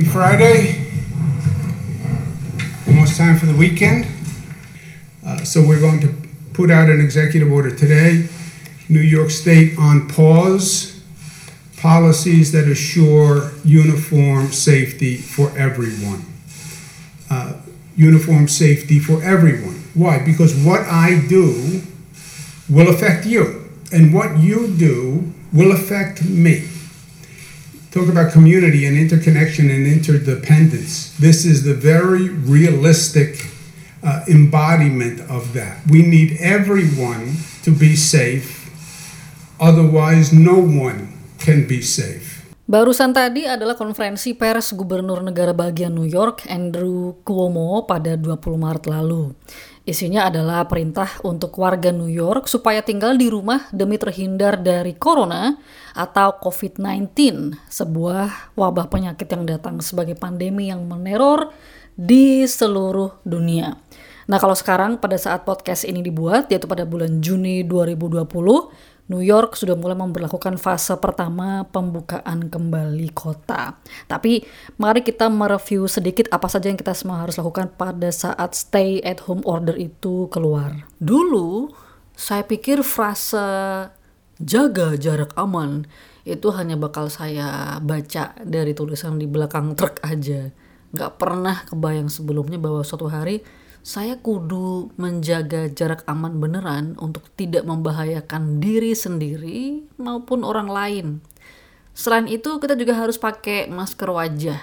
Happy Friday. Almost time for the weekend. Uh, so we're going to put out an executive order today. New York State on pause. Policies that assure uniform safety for everyone. Uh, uniform safety for everyone. Why? Because what I do will affect you, and what you do will affect me. Talk about community and interconnection and interdependence. This is the very realistic uh, embodiment of that. We need everyone to be safe, otherwise, no one can be safe. Barusan tadi adalah konferensi pers Gubernur Negara Bagian New York Andrew Cuomo pada 20 Maret lalu. Isinya adalah perintah untuk warga New York supaya tinggal di rumah demi terhindar dari corona atau COVID-19, sebuah wabah penyakit yang datang sebagai pandemi yang meneror di seluruh dunia. Nah, kalau sekarang pada saat podcast ini dibuat, yaitu pada bulan Juni 2020, New York sudah mulai memperlakukan fase pertama pembukaan kembali kota. Tapi mari kita mereview sedikit apa saja yang kita semua harus lakukan pada saat stay at home order itu keluar. Dulu saya pikir frase jaga jarak aman itu hanya bakal saya baca dari tulisan di belakang truk aja. Gak pernah kebayang sebelumnya bahwa suatu hari saya kudu menjaga jarak aman beneran untuk tidak membahayakan diri sendiri maupun orang lain. Selain itu, kita juga harus pakai masker wajah.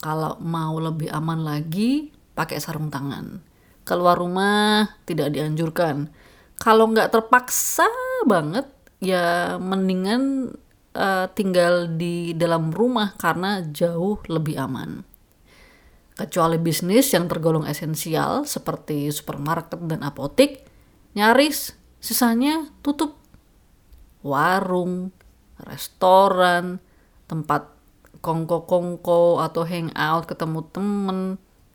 Kalau mau lebih aman lagi, pakai sarung tangan. Keluar rumah tidak dianjurkan. Kalau nggak terpaksa banget, ya mendingan uh, tinggal di dalam rumah karena jauh lebih aman kecuali bisnis yang tergolong esensial seperti supermarket dan apotik, nyaris sisanya tutup. Warung, restoran, tempat kongko-kongko atau hangout ketemu temen,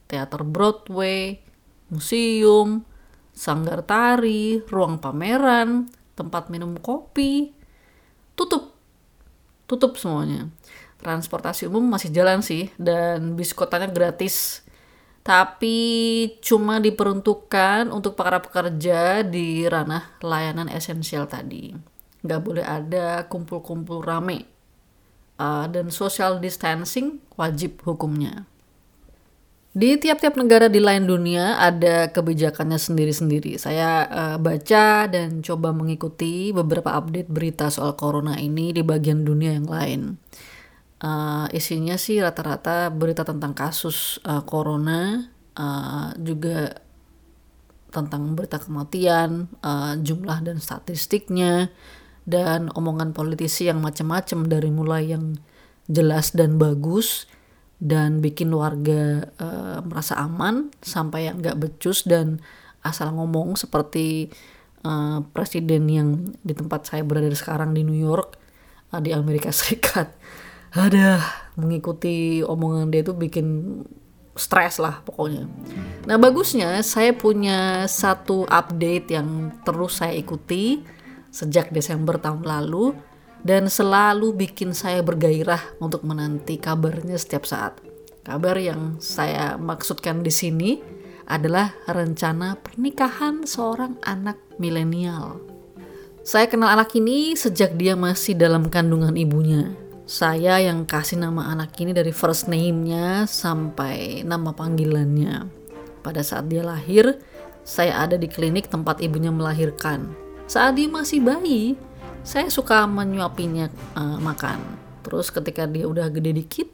teater Broadway, museum, sanggar tari, ruang pameran, tempat minum kopi, tutup. Tutup semuanya transportasi umum masih jalan sih dan bis kotanya gratis tapi cuma diperuntukkan untuk para pekerja di ranah layanan esensial tadi. Nggak boleh ada kumpul-kumpul rame. Uh, dan social distancing wajib hukumnya. Di tiap-tiap negara di lain dunia ada kebijakannya sendiri-sendiri. Saya uh, baca dan coba mengikuti beberapa update berita soal corona ini di bagian dunia yang lain uh, isinya sih rata-rata berita tentang kasus uh, corona uh, juga tentang berita kematian uh, jumlah dan statistiknya dan omongan politisi yang macam-macam dari mulai yang jelas dan bagus dan bikin warga uh, merasa aman sampai yang nggak becus dan asal ngomong seperti uh, presiden yang di tempat saya berada sekarang di New York uh, di Amerika Serikat ada mengikuti omongan dia itu bikin stres lah pokoknya. Nah bagusnya saya punya satu update yang terus saya ikuti sejak Desember tahun lalu dan selalu bikin saya bergairah untuk menanti kabarnya setiap saat. Kabar yang saya maksudkan di sini adalah rencana pernikahan seorang anak milenial. Saya kenal anak ini sejak dia masih dalam kandungan ibunya saya yang kasih nama anak ini dari first name-nya sampai nama panggilannya. Pada saat dia lahir, saya ada di klinik tempat ibunya melahirkan. Saat dia masih bayi, saya suka menyuapinya uh, makan. Terus ketika dia udah gede dikit,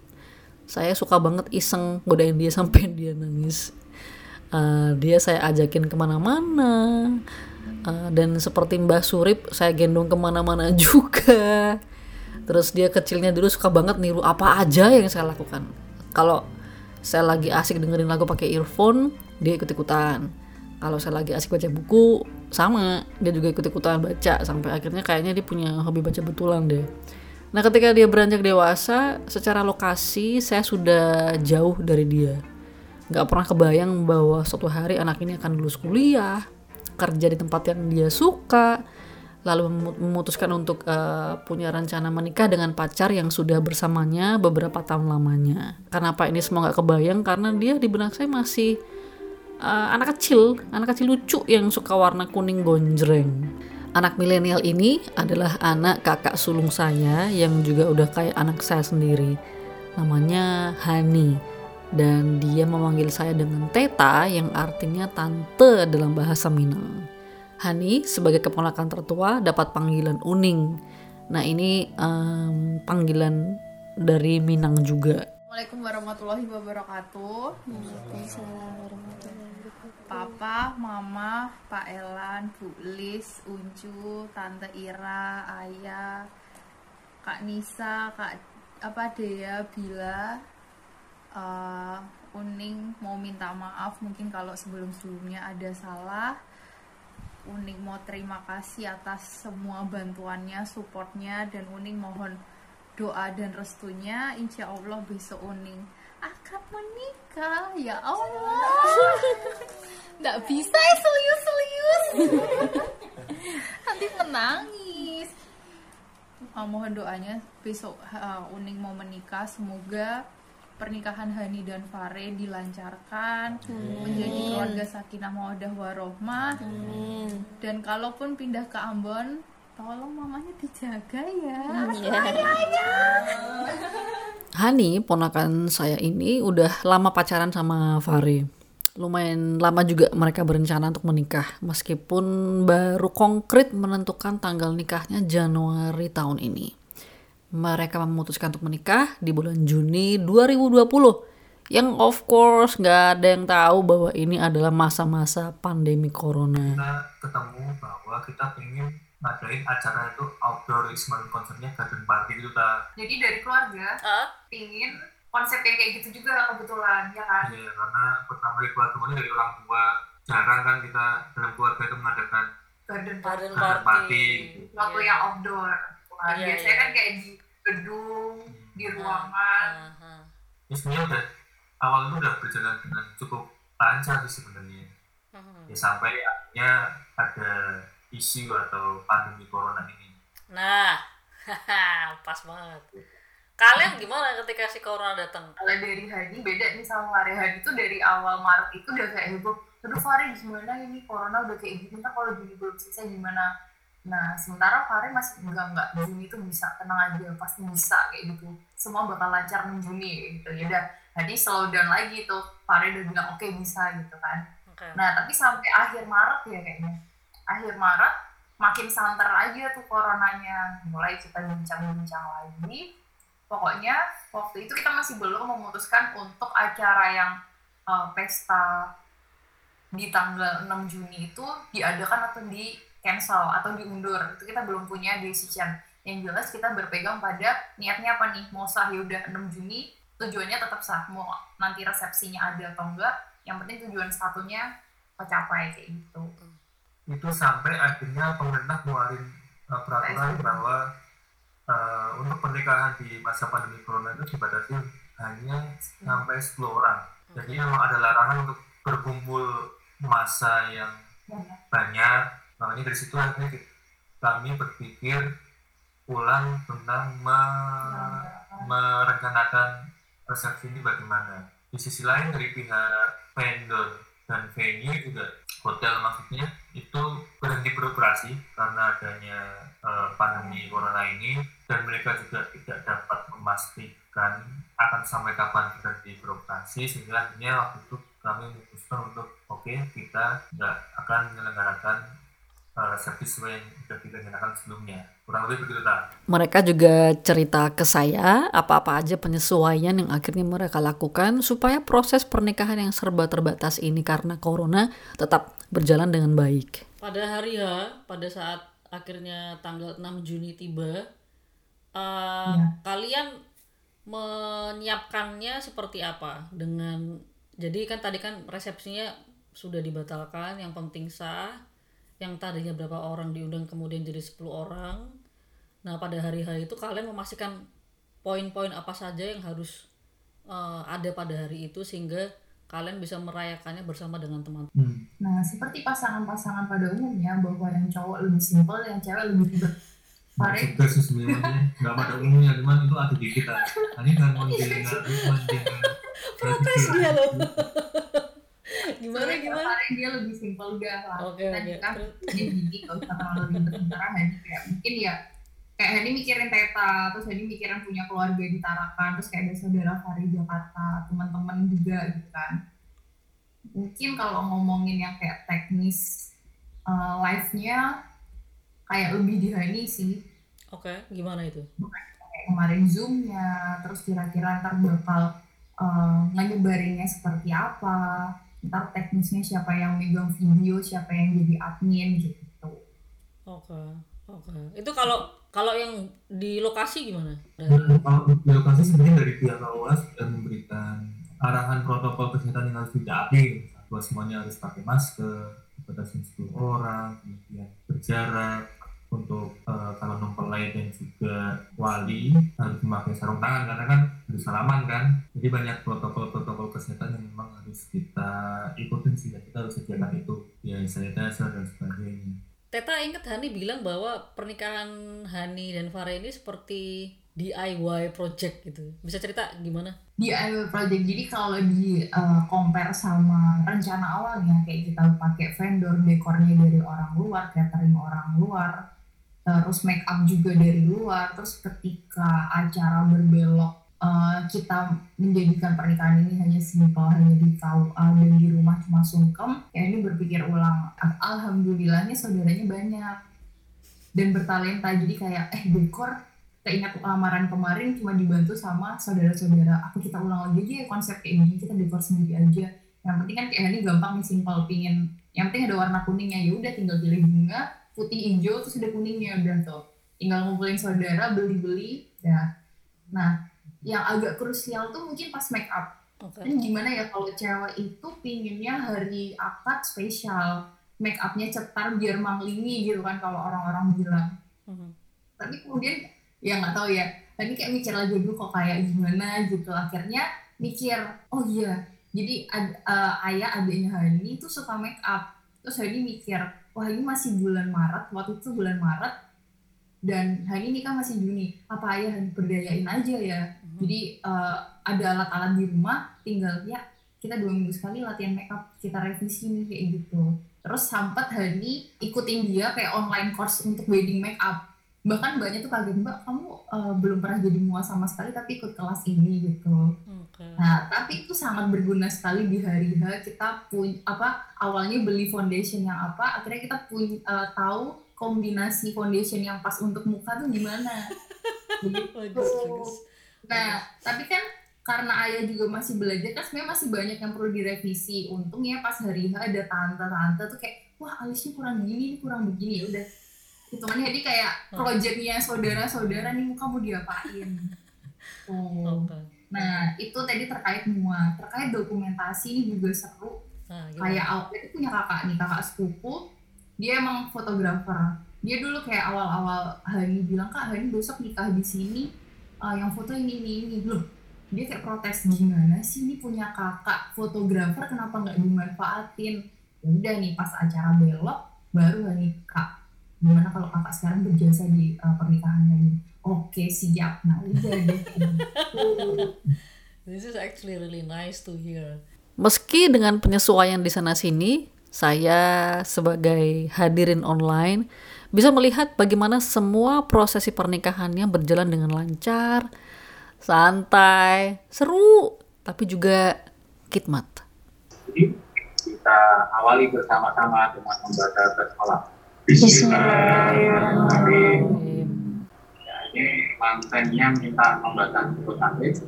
saya suka banget iseng godain dia sampai dia nangis. Uh, dia saya ajakin ke mana-mana. Uh, dan seperti Mbah Surip, saya gendong ke mana-mana juga terus dia kecilnya dulu suka banget niru apa aja yang saya lakukan. Kalau saya lagi asik dengerin lagu pakai earphone dia ikut ikutan kalau saya lagi asik baca buku sama. Dia juga ikut ikutan baca sampai akhirnya kayaknya dia punya hobi baca betulan deh. Nah ketika dia beranjak dewasa secara lokasi saya sudah jauh dari dia. Nggak pernah kebayang bahwa suatu hari anak ini akan lulus kuliah kerja di tempat yang dia suka lalu memutuskan untuk uh, punya rencana menikah dengan pacar yang sudah bersamanya beberapa tahun lamanya. Kenapa ini semua nggak kebayang? Karena dia di benak saya masih uh, anak kecil, anak kecil lucu yang suka warna kuning gonjreng. Anak milenial ini adalah anak kakak sulung saya yang juga udah kayak anak saya sendiri. Namanya Hani dan dia memanggil saya dengan Teta yang artinya tante dalam bahasa Minang. Hani sebagai keponakan tertua dapat panggilan Uning. Nah ini um, panggilan dari Minang juga. Assalamualaikum warahmatullahi wabarakatuh. Papa, Mama, Pak Elan, Bu Lis, Uncu, Tante Ira, Ayah, Kak Nisa, Kak apa Dea, Bila, uh, Uning mau minta maaf mungkin kalau sebelum-sebelumnya ada salah Uning mau terima kasih atas semua bantuannya, supportnya, dan Uning mohon doa dan restunya. Insya Allah besok Uning akan menikah. Ya Allah, nggak bisa ya serius-serius. Nanti menangis. Uh, mohon doanya besok uh, Uning mau menikah. Semoga pernikahan Hani dan Fare dilancarkan Amin. menjadi keluarga sakinah mawadah warohmah. Dan kalaupun pindah ke Ambon tolong mamanya dijaga ya. Ya. Hani ponakan saya ini udah lama pacaran sama Fare. Lumayan lama juga mereka berencana untuk menikah meskipun baru konkret menentukan tanggal nikahnya Januari tahun ini mereka memutuskan untuk menikah di bulan Juni 2020 yang of course nggak ada yang tahu bahwa ini adalah masa-masa pandemi corona. Kita ketemu bahwa kita ingin ngadain acara itu outdoor Ismail konsepnya garden party gitu ta. Jadi dari keluarga uh? ingin konsep yang kayak gitu juga kebetulan ya kan? Iya karena pertama dari keluarga dari orang tua jarang kan kita dalam keluarga itu mengadakan garden party. Garden party. Waktu yang outdoor. Iya, Biasanya iya. kan kayak di gedung hmm. di ruangan uh, uh, ini sebenarnya udah awal itu udah berjalan dengan cukup lancar sih sebenarnya uh, ya sampai akhirnya ada isu atau pandemi corona ini nah pas banget kalian gimana ketika si corona datang? Kalau dari Hadi beda nih sama Maria Hadi itu dari awal Maret itu udah kayak heboh. Aduh Fari gimana ini corona udah kayak gini, ntar kalau Juni belum selesai gimana? Nah, sementara Fahri masih enggak enggak Juni itu bisa tenang aja pasti bisa kayak gitu. Semua bakal lancar di Juni gitu. Ya udah, jadi slow down lagi tuh. Fahri udah bilang oke okay, bisa gitu kan. Okay. Nah, tapi sampai akhir Maret ya kayaknya. Akhir Maret makin santer aja tuh coronanya. Mulai kita bincang-bincang lagi. Pokoknya waktu itu kita masih belum memutuskan untuk acara yang uh, pesta di tanggal 6 Juni itu diadakan atau di cancel atau diundur. Itu kita belum punya decision. Yang jelas kita berpegang pada niatnya apa nih? Mau sah ya udah 6 Juni tujuannya tetap sah. Mau nanti resepsinya ada atau enggak yang penting tujuan satunya tercapai kayak gitu. Itu sampai akhirnya pemerintah keluarin uh, peraturan bahwa uh, untuk pernikahan di masa pandemi corona itu dibatasi hanya hmm. sampai 10 orang. Jadi memang ada larangan untuk berkumpul masa yang banyak makanya dari situ akhirnya kami berpikir ulang tentang me merencanakan resepsi ini bagaimana. Di sisi lain dari pihak vendor dan venue juga hotel maksudnya itu berhenti beroperasi karena adanya uh, pandemi corona ini dan mereka juga tidak dapat memastikan akan sampai kapan berhenti beroperasi sehingga akhirnya waktu itu kami memutuskan untuk oke okay, kita tidak akan menyelenggarakan uh, sesuai yang sudah kita nyatakan sebelumnya. Kurang lebih begitu tak? Mereka juga cerita ke saya apa-apa aja penyesuaian yang akhirnya mereka lakukan supaya proses pernikahan yang serba terbatas ini karena corona tetap berjalan dengan baik. Pada hari H, pada saat akhirnya tanggal 6 Juni tiba, uh, ya. kalian menyiapkannya seperti apa dengan jadi kan tadi kan resepsinya sudah dibatalkan yang penting sah yang tadinya berapa orang diundang kemudian jadi 10 orang nah pada hari hari itu kalian memastikan poin-poin apa saja yang harus uh, ada pada hari itu sehingga kalian bisa merayakannya bersama dengan teman. Hmm. Nah, seperti pasangan-pasangan pada umumnya bahwa yang cowok lebih simpel, yang cewek lebih ribet. Pare, juga sih sebenarnya nggak pada umumnya cuman itu ada di kita ini kan mau menjelaskan Protes dia loh. Gimana gimana? Dia lebih simpel udah lah. Oke Kita nikah Terus- jadi gini kalau usah terlalu ribet sementara Hani kayak mungkin ya kayak Hani mikirin Teta terus Hani mikirin punya keluarga di Tarakan terus kayak ada saudara Fari Jakarta teman-teman juga gitu kan mungkin kalau ngomongin yang kayak teknis eh, live-nya kayak lebih di Hani sih Oke, gimana itu? kayak kemarin zoomnya terus kira-kira ntar bakal eh, nyebarinnya seperti apa ntar teknisnya siapa yang megang video siapa yang jadi admin gitu Oke, oke. Itu kalau kalau yang di lokasi gimana? Kalau di lokasi sebenarnya dari pihak AUA sudah memberikan arahan protokol kesehatan yang harus ditaati bahwa semuanya harus pakai masker batasi 10 orang kemudian berjarak untuk eh, kalau mempelai dan juga wali harus memakai sarung tangan karena kan harus salaman kan jadi banyak protokol-protokol kesehatan yang memang harus kita ikutin sih kita harus sediakan itu ya sanitizer dan sebagainya Teta inget Hani bilang bahwa pernikahan Hani dan Farah ini seperti DIY project gitu. Bisa cerita gimana? DIY project jadi kalau di uh, compare sama rencana awalnya kayak kita pakai vendor dekornya dari orang luar catering orang luar terus make up juga dari luar terus ketika acara berbelok uh, kita menjadikan pernikahan ini hanya simpel hanya di KUA dan di rumah cuma sungkem. Ya ini berpikir ulang alhamdulillahnya saudaranya banyak dan bertalenta. Jadi kayak eh dekor keingat lamaran kemarin cuma dibantu sama saudara-saudara apa kita ulang lagi aja ya konsep kayak gini kita dekor sendiri aja. Yang penting kan kayak ini gampang nih simpel pingin. Yang penting ada warna kuningnya. Ya udah tinggal pilih bunga putih hijau terus ada kuningnya udah tuh. Tinggal ngumpulin saudara beli-beli ya nah yang agak krusial tuh mungkin pas make up. Oke. kan gimana ya kalau cewek itu pinginnya hari akad spesial make upnya cetar biar manglingi gitu kan kalau orang-orang bilang. Mhm. tapi kemudian ya nggak tahu ya tadi kayak mikir lagi dulu kok kayak gimana? gitu. Akhirnya mikir oh iya jadi ad- eh, ayah adiknya Hani itu suka make up. Terus Hani mikir wah ini masih bulan Maret waktu itu bulan Maret dan Hani nikah masih Juni. Apa ayah berdayain aja ya jadi eh, ada alat-alat di rumah tinggal ya kita dua minggu sekali latihan make up kita revisi nih kayak gitu terus sempat Hani ikutin dia kayak online course untuk wedding make up bahkan banyak tuh kaget mbak kamu eh, belum pernah jadi mua sama sekali tapi ikut kelas ini gitu Oke. nah tapi itu sangat berguna sekali di hari H kita pun apa awalnya beli foundation yang apa akhirnya kita pun eh, tahu kombinasi foundation yang pas untuk muka tuh gimana Begitu. Nah, tapi kan karena ayah juga masih belajar kan sebenarnya masih banyak yang perlu direvisi. Untung ya pas hari H ada tante-tante tuh kayak wah alisnya kurang gini, ini kurang begini ya udah. Hitungannya jadi kayak Hmm. projectnya saudara-saudara nih muka mau diapain. Oh. Oke. Nah, itu tadi terkait mua. Terkait dokumentasi ini juga seru Nah, kayak awalnya itu punya kakak nih kakak sepupu dia emang fotografer dia dulu kayak awal-awal Hani bilang kak Hani besok nikah di sini eh, yang foto ini ini ini. Loh dia kayak protes gimana sih ini punya kakak fotografer? Kenapa nggak dimanfaatin? Ya udah nih pas acara belok baru Hani kak gimana kalau kakak sekarang berjasa di eh, pernikahan Hani oke siap. Nah udah deh This is actually really nice to hear. Meski dengan penyesuaian di sana sini, saya sebagai hadirin online bisa melihat bagaimana semua prosesi pernikahannya berjalan dengan lancar, santai, seru, tapi juga khidmat. Jadi kita awali bersama-sama dengan membaca bersolawat. Bismillahirrahmanirrahim. Ya, ini mantannya minta membaca hadis.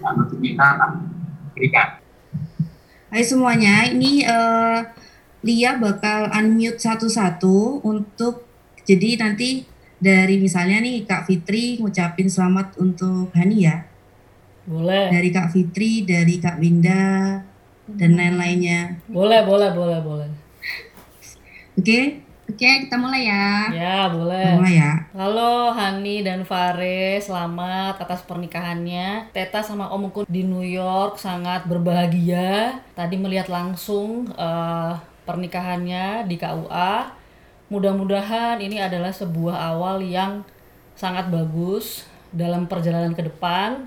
Lalu kita berikan. Hai semuanya, ini eh, Lia bakal unmute satu-satu untuk jadi nanti dari misalnya nih Kak Fitri ngucapin selamat untuk Hani ya. Boleh, Dari Kak Fitri, dari Kak Winda dan lain-lainnya. boleh, boleh, boleh, boleh. Oke, Oke, kita mulai ya. Ya, boleh. Mulai ya. Halo Hani dan Fare, selamat atas pernikahannya. Teta sama Omku di New York sangat berbahagia. Tadi melihat langsung eh, pernikahannya di KUA. Mudah-mudahan ini adalah sebuah awal yang sangat bagus dalam perjalanan ke depan.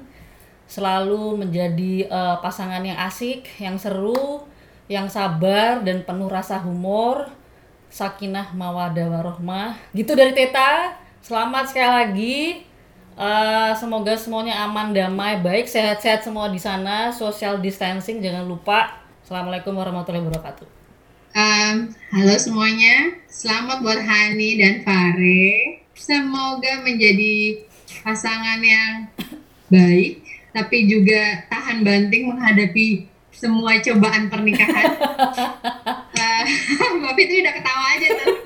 Selalu menjadi eh, pasangan yang asik, yang seru, yang sabar dan penuh rasa humor sakinah mawadah warohmah. Gitu dari Teta. Selamat sekali lagi. Eh, semoga semuanya aman damai baik sehat-sehat semua di sana. Social distancing jangan lupa. Assalamualaikum warahmatullahi wabarakatuh. Em, halo semuanya, selamat buat Hani dan Fare. Semoga menjadi pasangan yang baik, tapi juga tahan banting menghadapi semua cobaan pernikahan. Eh, Mbak Fitri udah ketawa aja tuh.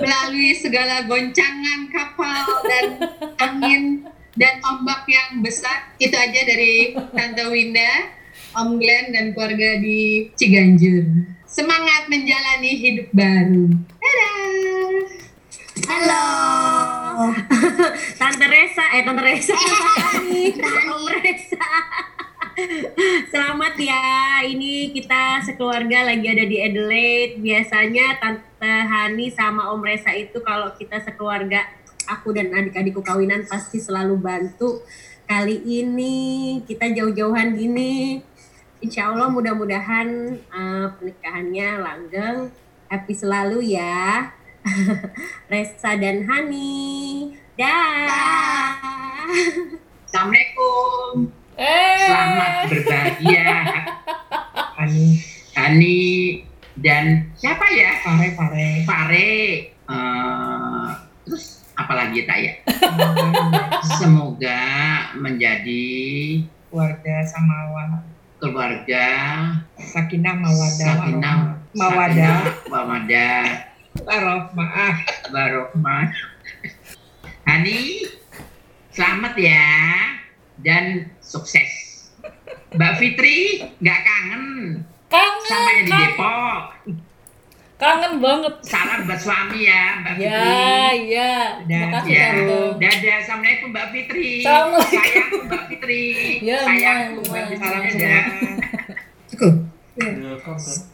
Melalui segala goncangan kapal dan angin dan ombak yang besar, itu aja dari Tante Winda. Om Glenn dan keluarga di Ciganjur. Semangat menjalani hidup baru. Dadah. Halo. Tante Resa, eh Tante Resa. Om Resa. Selamat ya. Ini kita sekeluarga lagi ada di Adelaide. Biasanya Tante Hani sama Om Resa itu kalau kita sekeluarga aku dan adik-adikku kawinan pasti selalu bantu. Kali ini kita jauh-jauhan gini. Insya Allah mudah-mudahan eh, pernikahannya langgeng, happy selalu ya. Resa dan Hani. Dah. Assalamualaikum. Eh Selamat berbahagia. Hani, Hani dan siapa ya? Pare, Pare. Pare. Eh, terus apalagi tak ya? Semoga menjadi keluarga samawa keluarga sakinah mawadah sakinah, mawadah mawadah, warohmah warohmah. Hani, selamat ya dan sukses. Mbak Fitri nggak kangen sama yang di kangen Depok. kangen banget Salam buat suami ya Mbak ya Fitri. ya terima kasih Ya, tante dadah. Assalamualaikum Mbak Fitri. Assalamualaikum. Sayangku Mbak Fitri. Ya, Sayangku Mbak. Fitri. salam Dadah. semua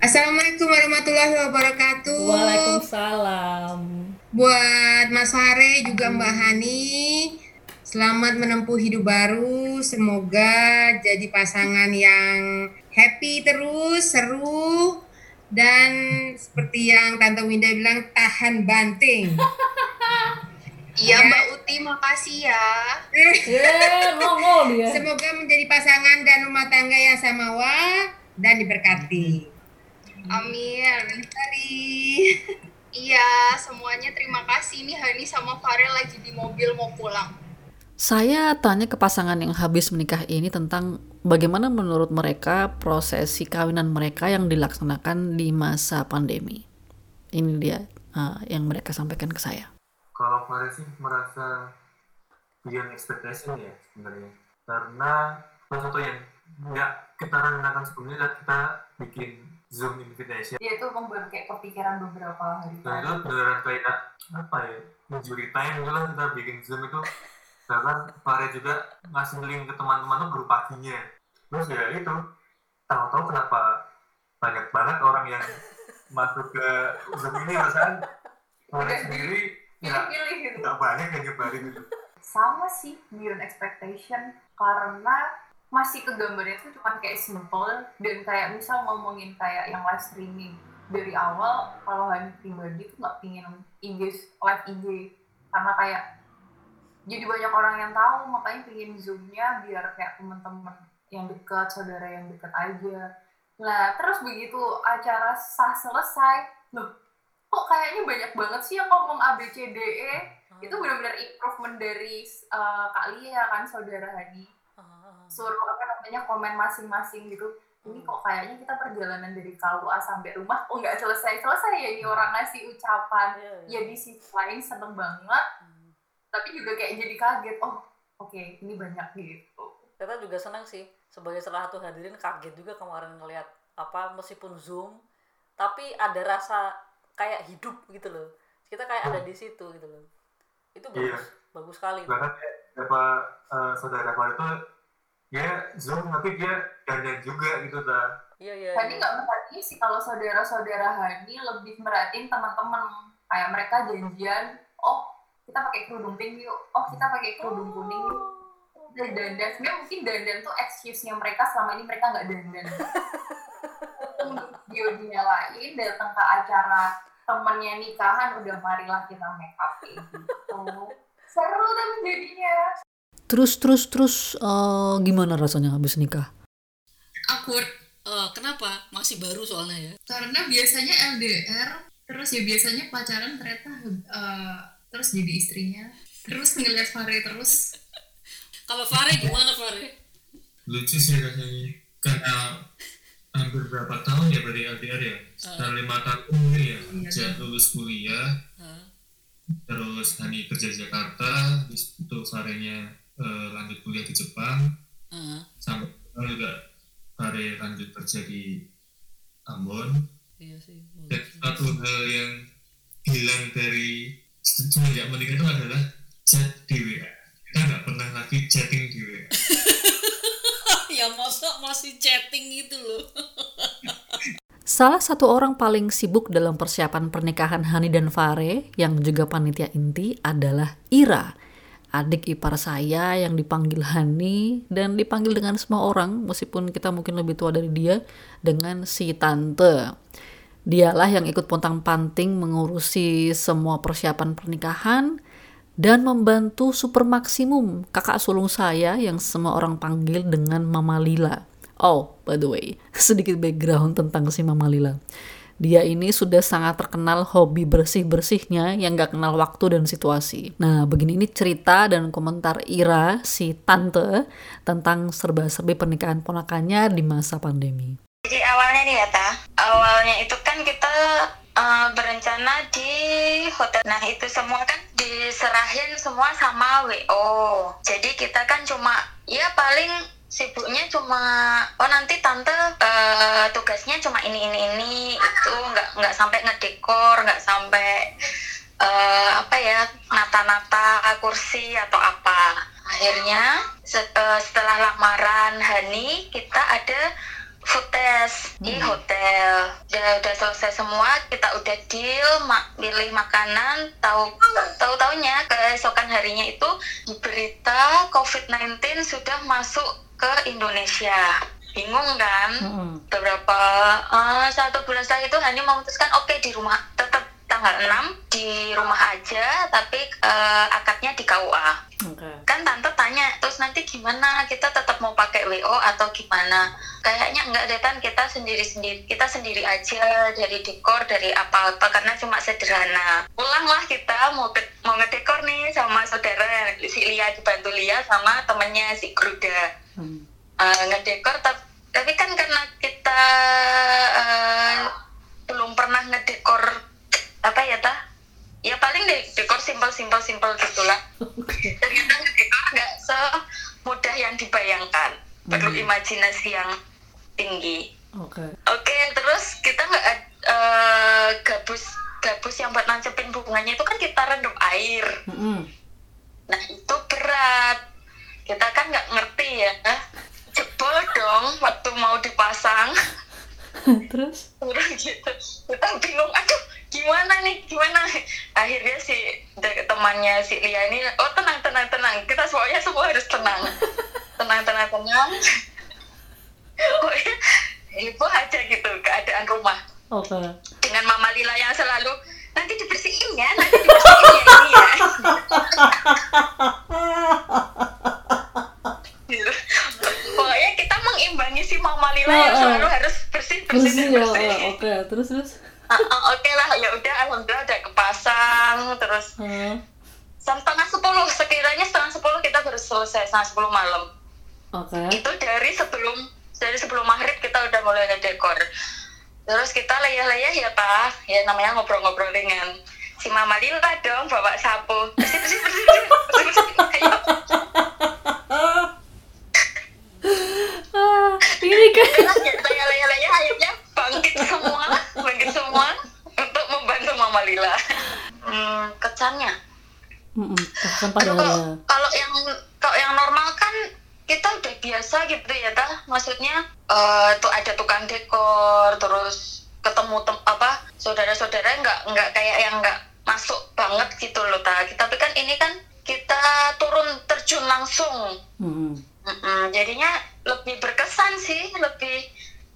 Assalamualaikum warahmatullahi wabarakatuh. Waalaikumsalam Buat Mas Fare juga Mbak Hani, selamat menempuh hidup baru. Semoga jadi pasangan yang happy terus, seru, dan seperti yang Tante Winda bilang tahan banting. Iya Mbak Uti, makasih ya. ya dia Semoga menjadi pasangan dan rumah tangga yang samawa dan diberkati. Amin. Tadi. Iya, semuanya terima kasih. Ini Hani sama Farel lagi di mobil mau pulang. Saya tanya ke pasangan yang habis menikah ini tentang bagaimana menurut mereka prosesi kawinan mereka yang dilaksanakan di masa pandemi. Ini dia uh, yang mereka sampaikan ke saya. kalau Faris sih merasa beyond expectation ya sebenarnya. Karena salah satu yang nggak kita rencanakan sebelumnya adalah kita bikin zoom invitation. Ya itu emang baru kayak kepikiran beberapa hari dan itu beneran kayak apa ya? Mencuri time gitu lah kita bikin zoom itu bahkan Faris juga ngasih link ke teman-teman tuh baru paginya terus ya itu tahu-tahu kenapa banyak banget orang yang masuk ke zoom ini rasanya Faris sendiri nggak Pilih-pilih gitu. nggak banyak yang nyebarin itu Sama sih, beyond expectation. Karena masih kegambarnya tuh cuma kayak simple dan kayak misal ngomongin kayak yang live streaming dari awal kalau Hani pribadi tuh nggak pingin engage live IG karena kayak jadi banyak orang yang tahu makanya pingin zoomnya biar kayak teman-teman yang dekat saudara yang dekat aja. Nah terus begitu acara sah selesai loh kok kayaknya banyak banget sih yang ngomong ABCDE itu benar-benar improvement dari uh, Kak Lia kan saudara Hadi. Suruh apa namanya komen masing-masing gitu. Ini kok kayaknya kita perjalanan dari KUA sampai rumah kok nggak selesai-selesai ya ini orang ngasih ucapan. Ya di sisi lain seneng banget tapi juga kayak jadi kaget oh oke ini banyak gitu. Kita juga senang sih sebagai salah satu hadirin kaget juga kemarin ngelihat apa meskipun zoom tapi ada rasa kayak hidup gitu loh. Kita kayak ada di situ gitu loh. Itu Iya. bagus bagus sekali. Bahkan ya, apa eh, saudara aku itu ya zoom tapi dia dandan juga gitu ta iya iya Hani iya. nggak merhatiin sih kalau saudara-saudara Hani lebih merhatiin teman-teman. Kayak mereka janjian oh kita pakai kerudung pink yuk. Oh kita pakai kerudung kuning yuk. Dan dandan. Sebenarnya mungkin dandan tuh excuse-nya mereka. Selama ini mereka nggak dandan. Video dinyalain datang ke acara temennya nikahan udah marilah kita make up kayak gitu. Seru tapi jadinya. Terus terus terus eh, gimana rasanya habis nikah? Awkward. Eh, kenapa? Masih baru soalnya ya. Karena biasanya LDR terus ya biasanya pacaran ternyata eh, terus jadi istrinya terus ngeliat Fare terus. Kalau Fare gimana Fare lucu sih rasanya. Karena hampir berapa tahun ya berarti LDR ya? Sekitar lima tahun mungkin ya. Sejak lulus kuliah. Terus Hani kerja di Jakarta habis itu Farenya eh, lanjut kuliah di Jepang. Sampai sekarang juga Fare lanjut kerja di Ambon. Iya sih dan satu hal yang hilang dari semenjak menikah itu adalah chat di WA kita nggak pernah lagi chatting di WA ya masa masih chatting gitu loh. Salah satu orang paling sibuk dalam persiapan pernikahan Hani dan Fare yang juga panitia inti adalah Ira, adik ipar saya yang dipanggil Hani dan dipanggil dengan semua orang meskipun kita mungkin lebih tua dari dia dengan si tante. Dialah yang ikut pontang-panting mengurusi semua persiapan pernikahan dan membantu super maksimum kakak sulung saya yang semua orang panggil dengan Mama Lila. Oh, by the way, sedikit background tentang si Mama Lila. Dia ini sudah sangat terkenal hobi bersih-bersihnya yang gak kenal waktu dan situasi. Nah, begini ini cerita dan komentar Ira, si tante, tentang serba-serbi pernikahan ponakannya di masa pandemi. Jadi awalnya nih ya Ta, awalnya itu kan kita eh, berencana di hotel. Nah itu semua kan diserahin semua sama WO. Jadi kita kan cuma ya paling sibuknya cuma oh nanti tante eh, tugasnya cuma ini ini ini itu nggak nggak sampai ngedekor nggak sampai eh, apa ya nata-nata kursi atau apa akhirnya se- setelah lamaran Hani kita ada food test. Di hotel. Udah udah selesai semua kita udah deal ma- pilih makanan. Tahu tahu taunya keesokan harinya itu berita COVID-19 sudah masuk ke Indonesia. Bingung kan? Beberapa eh, satu bulan setelah itu Hani memutuskan oke di rumah. Tetap tanggal 6 di rumah aja tapi eh, akadnya di KUA kan tante tanya terus nanti gimana? Kita tetap mau pakai WO atau gimana? Kayaknya enggak deh Tan. Kita sendiri sendiri kita sendiri aja dari dekor dari apa apa karena cuma sederhana. Pulanglah kita mau ke, mau ngedekor nih sama saudara si Lia dibantu Lia sama temennya si Gruda. Eh, ngedekor tap- tapi kan karena kita eh, belum pernah ngedekor apa ya ta ya paling de- dekor simpel simpel simpel gitulah ternyata ngedekor nggak semudah yang dibayangkan. Perlu imajinasi yang tinggi. Oke. oke terus kita nggak eh, gabus gabus yang buat nancepin bunganya itu kan kita rendam air. Nah itu berat. Kita kan nggak ngerti ya. Jebol dong waktu mau dipasang. Terus? terus gitu. Kita bingung aduh gimana nih? Gimana? Akhirnya si temannya si Lia ini oh tenang tenang tenang. Kita semuanya semua harus tenang. Tenang tenang tenang. Oh iya. Ibu aja gitu keadaan rumah. Oke. dengan Mama Lila yang selalu nanti dibersihin ya nanti dibersihin ya ini ya. Pokoknya kita mengimbangi si Mama Lila yang Oh, oh. selalu harus bersih bersih Bersih ya, bersih. Oh, oke. Terus terus. Ah, ah, oke lah ya udah alhamdulillah udah kepasang terus Hmm. setengah sepuluh sekiranya setengah sepuluh kita baru selesai setengah sepuluh malam Oke. itu dari sebelum dari sebelum maghrib kita udah mulai ngedekor terus kita layah-layah ya pak ya namanya ngobrol-ngobrol dengan si mama Lila dong bawa sapu bersih bersih bersih bersih, bersih, bersih. ayo Ah, ini kan layah-layah akhirnya bangkit semua bangkit semua untuk membantu Mama Lila. Hmm, kesannya? Kalau, yang kalau yang normal kan kita udah biasa gitu ya ta maksudnya eh, uh, tuh ada tukang dekor terus ketemu tem apa saudara-saudara nggak nggak kayak yang nggak masuk banget gitu loh ta tapi kan ini kan kita turun terjun langsung. Mm -hmm. Mm -mm, jadinya lebih berkesan sih lebih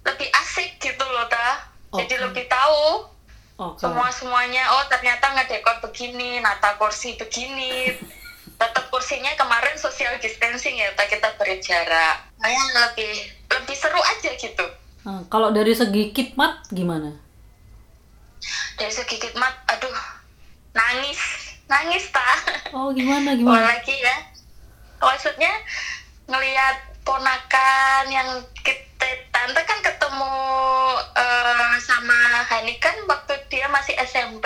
lebih asik gitu loh tah jadi Oke. lebih tahu Oke. semua semuanya oh ternyata ngedekor begini nata kursi begini tetap kursinya kemarin social distancing ya tak kita beri jarak kayak lebih lebih seru aja gitu Nah, kalau dari segi kitmat gimana? dari segi khidmat aduh nangis nangis tak Oh gimana oh, gimana? lagi ya maksudnya ngelihat ponakan yang kita tante kan ketemu eh, sama Hani kan waktu dia masih SMP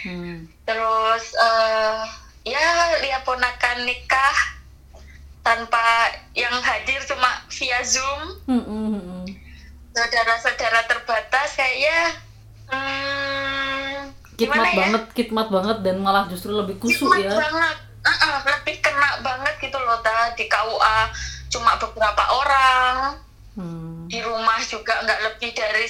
Hmm. terus eh ya lihat ponakan nikah tanpa yang hadir cuma via zoom Mm-mm, mm-mm. saudara-saudara terbatas kayaknya hmm, Kitmat gimana ya banget, kitmat banget dan malah justru lebih kusuk Nikmat ya. banget Uh-uh, lebih kena banget gitu loh ta di KUA cuma beberapa orang. Hmm. di rumah juga nggak lebih dari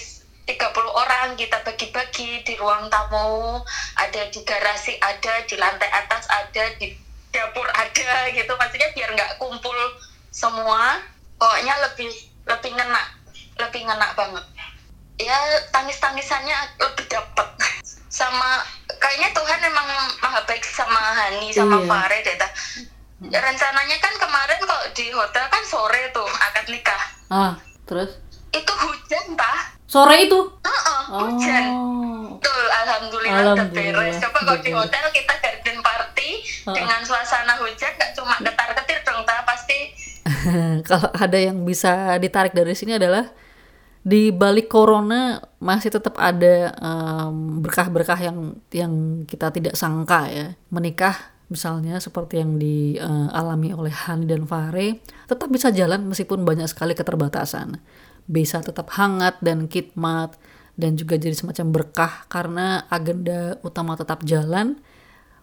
30 orang kita bagi-bagi di ruang tamu. Ada di garasi ada di lantai atas ada di dapur ada gitu. Maksudnya biar nggak kumpul semua. Pokoknya lebih lebih ngena lebih ngena banget. Ya tangis-tangisannya lebih dapet. Sama kayaknya Tuhan emang maha baik sama Hani sama Iya. Fare deh rencananya kan kemarin kok di hotel kan sore tuh akad nikah. Ah, terus? Itu hujan tah sore itu? Heeh, hujan. Oh. betul alhamdulillah, Alhamdulillah, beres. Coba kalau di hotel kita garden party Heeh. dengan suasana hujan nggak cuma ketar ketir dong pasti kalau ada yang bisa ditarik dari sini adalah di balik corona masih tetap ada em, berkah-berkah yang yang kita tidak sangka ya. Menikah misalnya seperti yang dialami oleh Hani dan Fare tetap bisa jalan meskipun banyak sekali keterbatasan bisa tetap hangat dan khidmat dan juga jadi semacam berkah karena agenda utama tetap jalan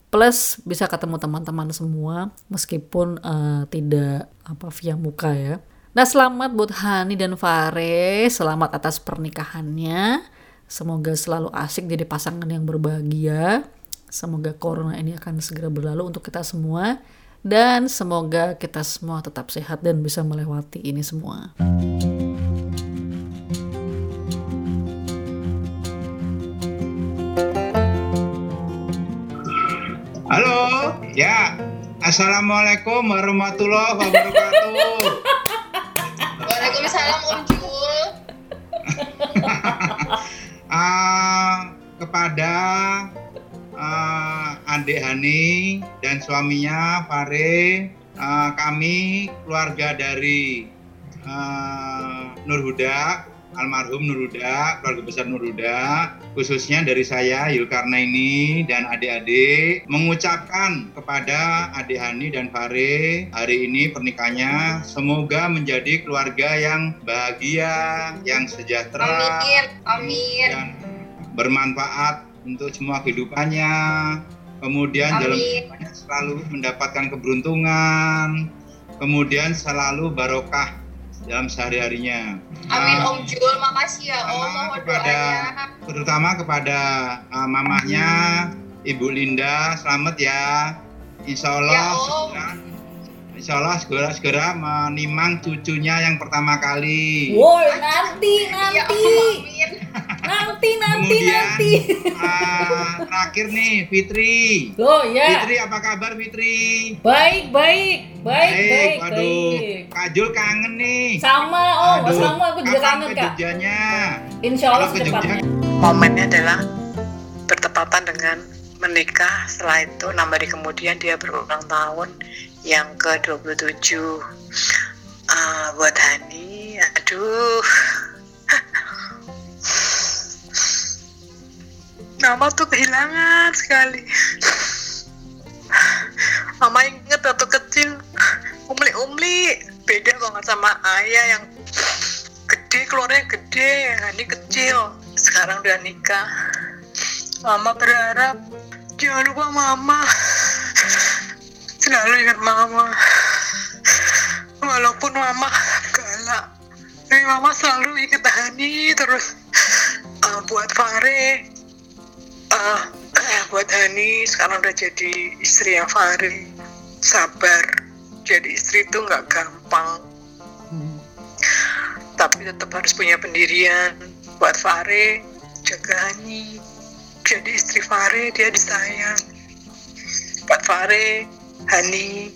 plus bisa ketemu teman-teman semua meskipun eh, tidak apa via muka ya. Nah selamat buat Hani dan Fare, selamat atas pernikahannya. Semoga selalu asik jadi pasangan yang berbahagia. Semoga corona ini akan segera berlalu untuk kita semua dan semoga kita semua tetap sehat dan bisa melewati ini semua. Halo, ya. Assalamualaikum warahmatullahi wabarakatuh. Waalaikumsalam Om Jul. Ah, kepada ah, adik Hani dan suaminya Fare, ah, kami keluarga dari ah, Nur Huda, almarhum Nur Huda, keluarga besar Nur Huda, khususnya dari saya Yulkarnaini dan adik-adik mengucapkan kepada adik Hani dan Fare hari ini pernikahannya semoga menjadi keluarga yang bahagia, yang sejahtera Amin. Amin. dan bermanfaat untuk semua kehidupannya. Kemudian dalam Amin. kehidupannya selalu mendapatkan keberuntungan. Kemudian selalu barokah dalam sehari-harinya. Amin Ah, Om Jul, makasih ya Om mohon kepada doanya. terutama kepada ah, mamahnya Ibu Linda, selamat ya. Insya Allah Ya, Insya Allah segera segera menimang cucunya yang pertama kali. Woi nanti nanti amin. nanti nanti Kemudian nanti. ah, terakhir nih Fitri. Loh ya. Fitri apa kabar Fitri? Baik baik baik baik waduh. baik. Kajul kangen nih. Sama Om, Aduh, sama aku juga kangen kak. Jogjanya? Insya Allah secepatnya. momennya adalah bertepatan dengan menikah setelah itu enam hari kemudian dia berulang tahun yang ke-27 Ah, buat Hani. Aduh. Mama tuh kehilangan sekali. Mama inget waktu kecil Umli-umli. Beda banget sama ayah yang gede keluarnya gede Hani kecil. Sekarang udah nikah. Mama berharap jangan lupa mama selalu ingat mama. Walaupun mama galak. Tapi mama selalu ingat Hani terus. Uh, buat Fare uh, eh, buat Hani sekarang udah jadi istri yang Fare sabar. Jadi istri itu nggak gampang. Tapi tetap harus punya pendirian. Buat Fare jaga Hani. Jadi istri Fare dia disayang. Buat Fare Hani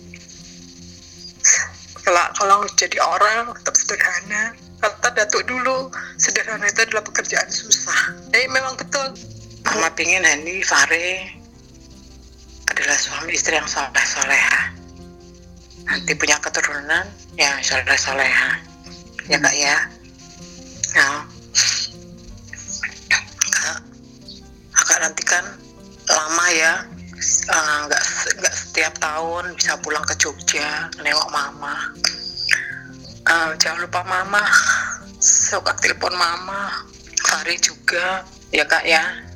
kalau kalau jadi orang tetap sederhana. Kata datuk dulu sederhana itu adalah pekerjaan susah. Eh memang betul. Mama pingin Hani Fare adalah suami istri yang soleh soleha nanti punya keturunan yang soleh soleha ya kak ya? Nah. Kak nanti kan lama ya eh, nggak nggak setiap tahun bisa pulang ke Jogja nengok mama. Eh, jangan lupa mama. Suka telepon mama. Fari juga. Ya kak ya